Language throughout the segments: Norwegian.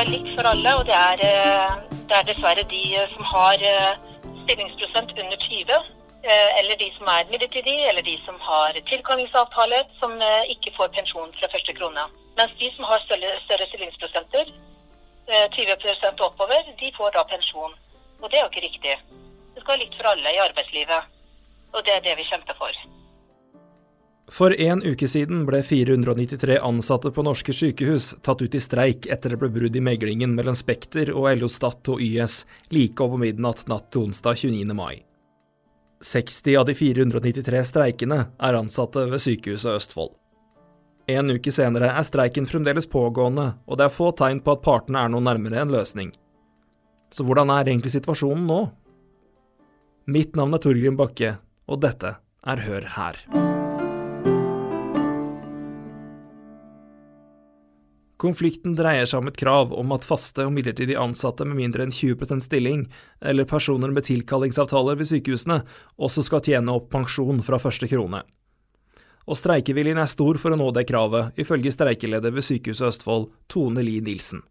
være likt for alle, og det er, eh, det er dessverre de som har eh, stillingsprosent under 20, eh, eller de som er midlertidig, eller de som har tilkallingsavtale, som ikke får pensjon fra første krone. Mens de som har større, større stillingsprosenter, 20 oppover, de får da pensjon. Og det er jo ikke riktig. Det skal være likt for alle i arbeidslivet. Og det er det vi kjemper for. For en uke siden ble 493 ansatte på norske sykehus tatt ut i streik etter det ble brudd i meglingen mellom Spekter og LO Stat og YS like over midnatt natt til onsdag 29. mai. 60 av de 493 streikende er ansatte ved Sykehuset Østfold. En uke senere er streiken fremdeles pågående, og det er få tegn på at partene er noe nærmere en løsning. Så hvordan er egentlig situasjonen nå? Mitt navn er Torgrim Bakke, og dette er Hør her. Konflikten dreier seg om et krav om at faste og midlertidig ansatte med mindre enn 20% stilling, eller personer med tilkallingsavtaler ved sykehusene, også skal tjene opp pensjon fra første krone. Og streikeviljen er stor for å nå det kravet, ifølge streikeleder ved Sykehuset Østfold, Tone Li Nilsen.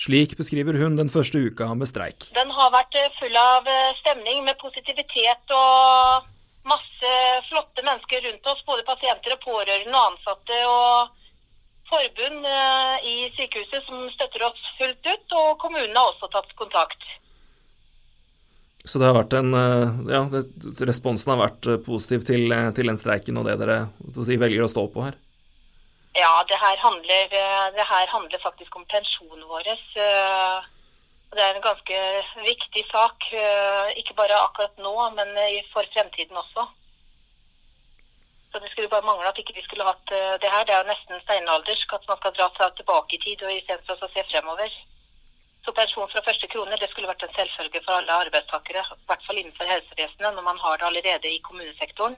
Slik beskriver hun den første uka med streik. Den har vært eh, full av eh, stemning med positivitet og masse flotte mennesker rundt oss, både pasienter og pårørende og ansatte. og forbund eh, i sykehuset som støtter oss fullt ut, og kommunen har også tatt kontakt. Så det har vært en, eh, ja, responsen har vært eh, positiv til, til den streiken og det dere si, velger å stå på her? Ja, det her, handler, det her handler faktisk om pensjonen vår. Det er en ganske viktig sak, ikke bare akkurat nå, men for fremtiden også. Så det skulle bare mangle at ikke vi skulle hatt uh, det her. Det er jo nesten steinaldersk at man skal dra seg tilbake i tid og istedenfor å se fremover. Så pensjon fra første krone det skulle vært en selvfølge for alle arbeidstakere. I hvert fall innenfor helsevesenet, når man har det allerede i kommunesektoren.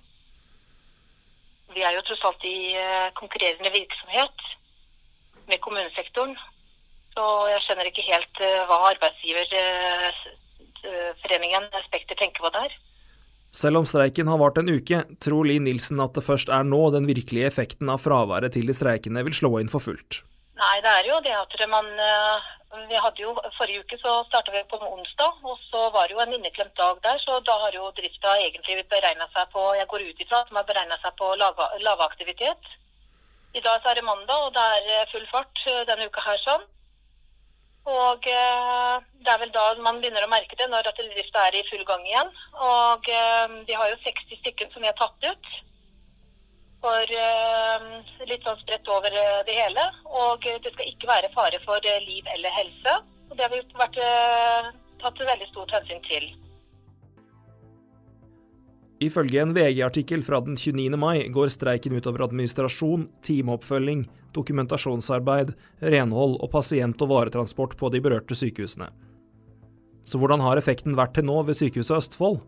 Vi er jo tross alt i uh, konkurrerende virksomhet med kommunesektoren. Så jeg skjønner ikke helt uh, hva arbeidsgiverforeningen Spekter tenker på der. Selv om streiken har vart en uke, tror Li Nilsen at det først er nå den virkelige effekten av fraværet til de streikende vil slå inn for fullt. Nei, det er jo det at man eh, vi hadde jo, Forrige uke så starta vi på onsdag, og så var det jo en inneklemt dag der. Så da har jo drifta egentlig beregna seg på Jeg går ut ifra at de har beregna seg på lavaktivitet. I dag så er det mandag, og det er full fart eh, denne uka her sånn. Og eh, det er vel da man begynner å merke det, når artilleridrifta er i full gang igjen. Og eh, de har jo 60 stykker som vi har tatt ut. For eh, litt sånn spredt over det hele. Og det skal ikke være fare for liv eller helse. Og det har vi vært, tatt veldig stort hensyn til. Ifølge en VG-artikkel fra den 29. mai går streiken utover administrasjon, timeoppfølging, dokumentasjonsarbeid, renhold og pasient- og varetransport på de berørte sykehusene. Så hvordan har effekten vært til nå ved Sykehuset Østfold?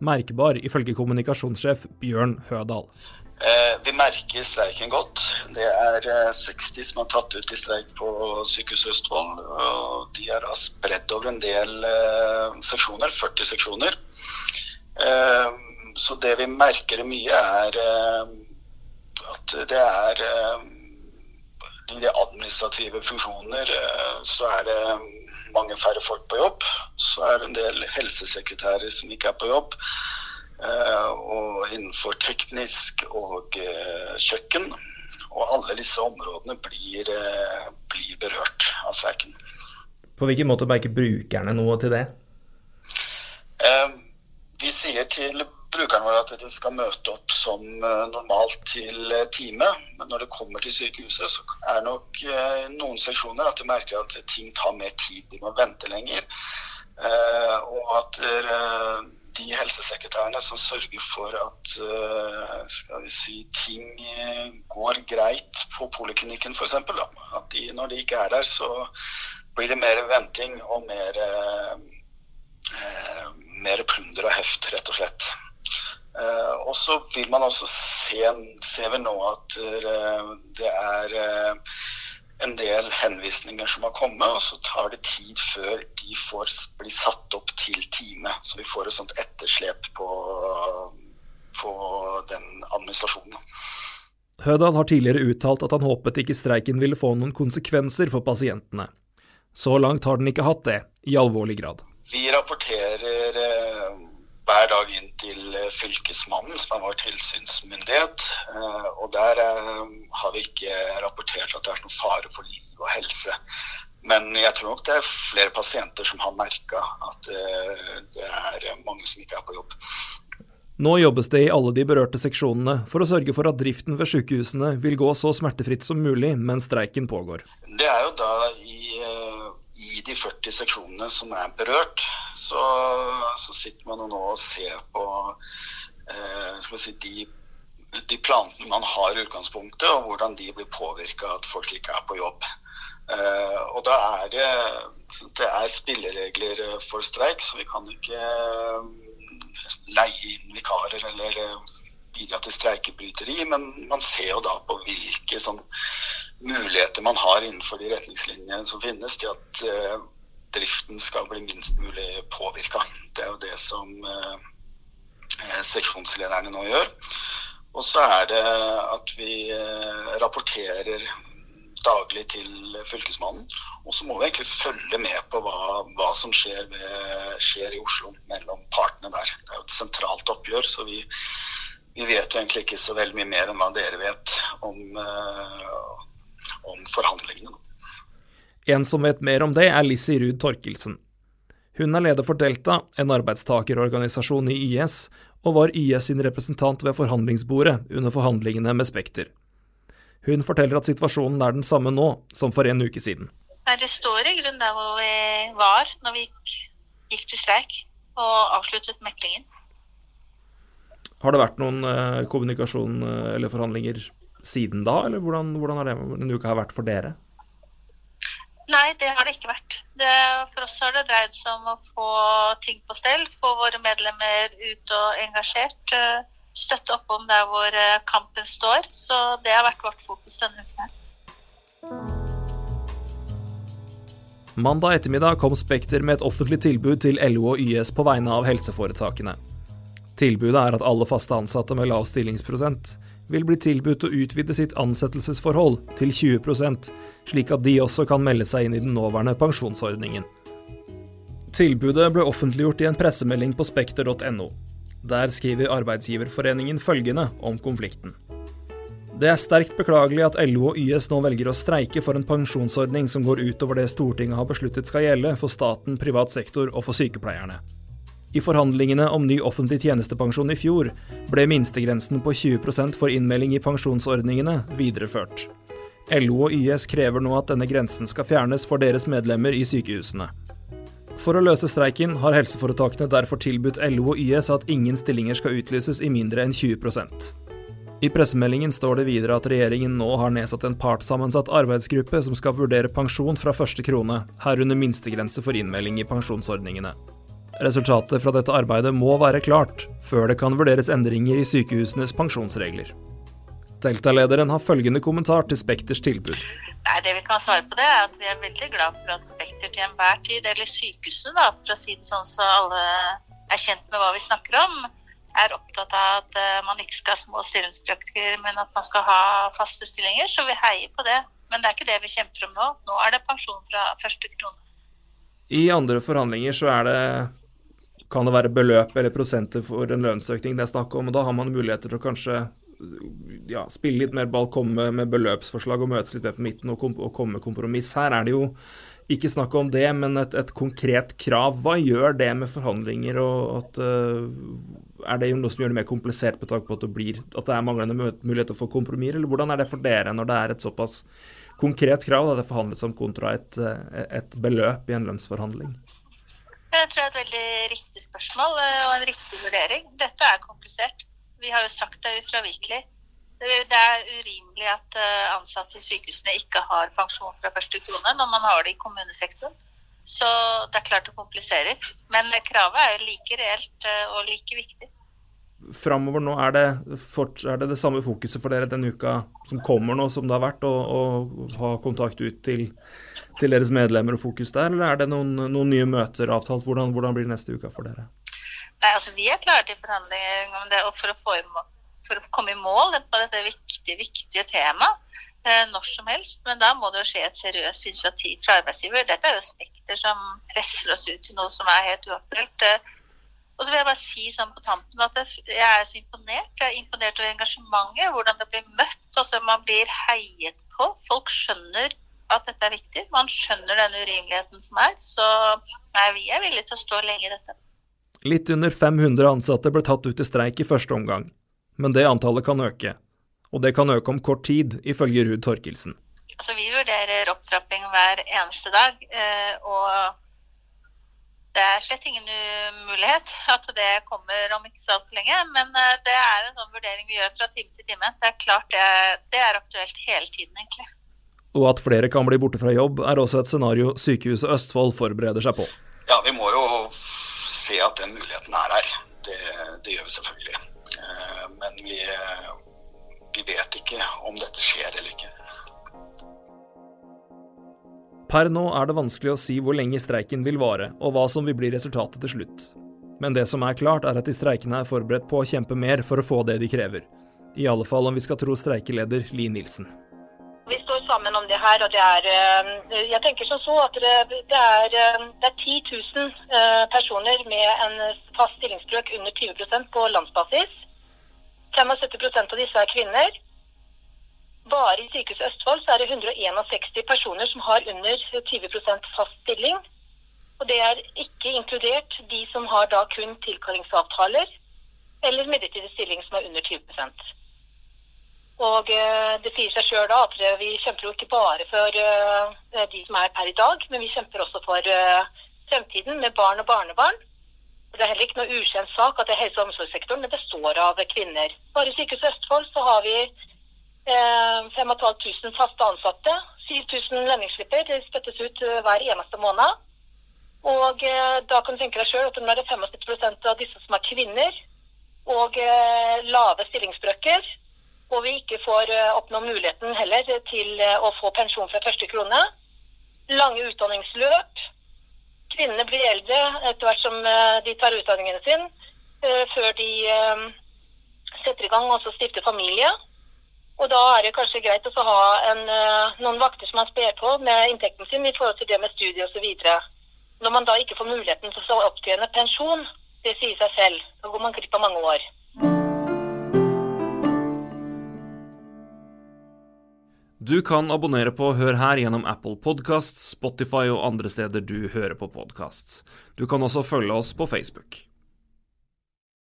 Merkbar, ifølge kommunikasjonssjef Bjørn Hødal. Eh, vi merker streiken godt. Det er 60 eh, som har tatt ut i streik på Sykehuset Østfold. De er spredd over en del eh, seksjoner, 40 seksjoner. Eh, så det vi merker mye, er eh, at det er eh, I de administrative funksjoner eh, så er det mange færre folk på jobb. Så er det en del helsesekretærer som ikke er på jobb. Og innenfor teknisk og kjøkken. Og alle disse områdene blir, blir berørt av streiken. På hvilken måte merker brukerne noe til det? Vi sier til brukerne våre at de skal møte opp som eh, normalt til eh, time. Men når det kommer til sykehuset, så er det nok eh, noen seksjoner at de merker at ting tar mer tid. De må vente lenger. Og at de helsesekretærene som sørger for at skal vi si, ting går greit på poliklinikken f.eks. At de, når de ikke er der, så blir det mer venting og mer, mer plunder og heft, rett og slett. Uh, og så vil man også se, ser vi nå at uh, det er uh, en del henvisninger som har kommet, og så tar det tid før de får bli satt opp til time. Så vi får et sånt etterslep på, på den administrasjonen. Hødal har tidligere uttalt at han håpet ikke streiken ville få noen konsekvenser for pasientene. Så langt har den ikke hatt det, i alvorlig grad. Vi rapporterer eh, hver dag inn til eh, Fylkesmannen, som er vår tilsynsmyndighet. Eh, og der eh, har vi ikke rapportert at det er noen fare for liv og helse. Men jeg tror nok det er flere pasienter som har merka at det er mange som ikke er på jobb. Nå jobbes det i alle de berørte seksjonene for å sørge for at driften ved sykehusene vil gå så smertefritt som mulig mens streiken pågår. Det er jo da i, i de 40 seksjonene som er berørt, så, så sitter man nå og ser på eh, si, de, de, plantene man har i utgangspunktet, og hvordan de blir påvirka av at folk ikke er på jobb. Eh, og da er det, det er spilleregler for streik, så vi kan ikke leie inn vikarer eller eh, bidra til streikebryteri, men man ser jo da på hvilke sånn, muligheter man har innenfor de retningslinjene som finnes til at uh, driften skal bli minst mulig påvirka. Det er jo det som uh, seksjonslederne nå gjør. Og så er det at vi uh, rapporterer daglig til Fylkesmannen. Og så må vi egentlig følge med på hva, hva som skjer, ved, skjer, i Oslo mellom partene der. Det er jo et sentralt oppgjør, så vi, vi vet jo egentlig ikke så veldig mye mer enn hva dere vet om, om forhandlingene. En som vet mer om det, er Lissi Ruud Torkelsen. Hun er leder for Delta, en arbeidstakerorganisasjon i YS, og var YS sin representant ved forhandlingsbordet under forhandlingene med Spekter. Hun forteller at situasjonen er den samme nå som for en uke siden. Det står i grunnen der hvor vi var når vi gikk, gikk til streik og avsluttet meklingen. Har det vært noen eh, kommunikasjon eh, eller forhandlinger siden da, eller hvordan, hvordan har det, denne uka vært for dere? Nei, det har det ikke vært. Det, for oss har det dreid seg om å få ting på stell, få våre medlemmer ut og engasjert. Uh, støtte opp om der hvor eh, kampen står. Så det har vært vårt fokus denne uken. Mandag ettermiddag kom Spekter med et offentlig tilbud til LO og YS på vegne av helseforetakene. Tilbudet er at alle faste ansatte med lav stillingsprosent vil bli tilbudt å utvide sitt ansettelsesforhold til 20% slik at de også kan melde seg inn i den nåværende pensjonsordningen. Tilbudet ble offentliggjort i en pressemelding på spekter.no. Der skriver Arbeidsgiverforeningen følgende om konflikten. Det er sterkt beklagelig at LO og YS nå velger å streike for en pensjonsordning som går utover det Stortinget har besluttet skal gjelde for staten, privat sektor og for sykepleierne. I forhandlingene om ny offentlig tjenestepensjon i fjor ble minstegrensen på 20% for innmelding i pensjonsordningene videreført. LO og YS krever nå at denne grensen skal fjernes for deres medlemmer i sykehusene. For å løse streiken har helseforetakene derfor tilbudt LO og YS at ingen stillinger skal utlyses i mindre enn 20% I pressemeldingen står det videre at regjeringen nå har nedsatt en partssammensatt arbeidsgruppe som skal vurdere pensjon fra første krone, herunder minstegrense for innmelding i pensjonsordningene. Resultatet fra dette arbeidet må være klart, før det kan vurderes endringer i sykehusenes pensjonsregler. Delta-lederen har følgende kommentar til Spekters tilbud. Nei, det Vi kan svare på det er at vi er veldig glad for at Spekter til enhver tid, eller sykehuset da, for å si det sånn så alle er kjent med hva vi snakker om, er opptatt av at uh, man ikke skal ha små stillingsbrøker, men at man skal ha faste stillinger. Så vi heier på det. Men det er ikke det vi kjemper om nå. Nå er det pensjon fra første krone. I andre forhandlinger så er det kan det være beløp eller prosenter for en lønnsøkning det er snakk om, og da har man muligheter til å kanskje ja, spille litt mer ball, komme med beløpsforslag og møtes litt på midten og, kom, og komme med kompromiss. Her er det jo ikke snakk om det, men et, et, konkret krav. Hva gjør det med forhandlinger? og at, uh, Er det noe som gjør det mer komplisert på tanke på at det, blir, at det er manglende mulighet for kompromisser, eller hvordan er det for dere når det er et såpass konkret krav da det forhandles om kontra et, eh, et beløp i en lønnsforhandling? Jeg tror det er et veldig riktig spørsmål eh, og en riktig vurdering. Dette er komplisert. Vi har jo sagt det ufravikelig. Det er urimelig at eh, ansatte i sykehusene ikke har pensjon fra første krone når man har det i kommunesektoren. Så det er klart det kompliserer. Men kravet er jo like reelt eh, og like viktig. Framover nå, er det, er det, det samme fokuset for dere den uka som kommer nå, som det har vært, å ha kontakt ut til, til, deres medlemmer og fokus der, eller er det noen, noen nye møter avtalt? Hvordan, hvordan blir det neste uka for dere? Nei, altså Vi er klare til forhandlinger om det, og for å, få, for å komme i mål på dette viktige, viktige temaet. eh, når som helst. Men da må det jo skje et seriøst initiativ fra arbeidsgiver. Dette er jo Spekter som presser oss ut til noe som er helt uaktuelt. Og så vil jeg bare si sånn på tampen at jeg er så imponert. Jeg er imponert over engasjementet, hvordan det blir møtt. altså Man blir heiet på. Folk skjønner at dette er viktig. Man skjønner den urimeligheten som er. Så nei, vi er villige til å stå lenge i dette. Litt under 500 ansatte ble tatt ut i streik i første omgang, men det antallet kan øke. Og det kan øke om kort tid, ifølge Ruud Torkelsen. Altså, vi vurderer opptrapping hver eneste dag. Eh, og det er slett ingen umulighet at det kommer om ikke så altfor lenge. Men eh, det er en sånn vurdering vi gjør fra time til time. Det er klart det, det er aktuelt hele tiden, egentlig. Og at flere kan bli borte fra jobb, er også et scenario Sykehuset Østfold forbereder seg på. Ja, vi må jo se at den muligheten er her. Det, det gjør vi selvfølgelig. Eh, men vi, vi vet ikke om dette skjer eller ikke. Per nå er det vanskelig å si hvor lenge streiken vil vare, og hva som vil bli resultatet til slutt. Men det som er klart, er at de streikende er forberedt på å kjempe mer for å få det de krever. I alle fall om vi skal tro streikeleder Li Nilsen. Vi står sammen om det her, og det er eh, Jeg tenker som så at det, er, eh, det er 10 000 eh, personer med en fast stillingsbrøk under 20% på landsbasis. 75% av disse er kvinner. Bare i Sykehuset Østfold så er det 161 personer som har under 20% fast stilling. Og det er ikke inkludert de som har da kun tilkallingsavtaler eller midlertidig stilling som er under 20 Og uh, det sier seg sjøl at vi kjemper jo ikke bare for uh, de som er per i dag, men vi kjemper også for fremtiden med barn og barnebarn. Det er heller ikke noe ukjent sak at det er helse- og omsorgssektoren det består av kvinner. Bare i Sykehuset Østfold så har vi 5500 eh, faste ansatte. 7000 lønningsslipper spyttes ut eh, hver eneste måned. Og eh, da kan du tenke deg sjøl at det er 75% av disse som er kvinner, og lave stillingsbrøker, og vi ikke får oppnå muligheten heller til å få pensjon fra første krone, lange utdanningsløp, kvinnene blir eldre etter hvert som de tar utdanningene sine, før de setter i gang og stifter familie. Og da er det kanskje greit å ha en, eh, noen vakter som man sper på med inntekten sin i forhold til det med studie osv. Når man da ikke får muligheten til å opptjene pensjon, det sier seg selv. Da går man glipp av mange år. Du kan abonnere på Hør her gjennom Apple Podcasts, Spotify og andre steder du hører på podkast. Du kan også følge oss på Facebook.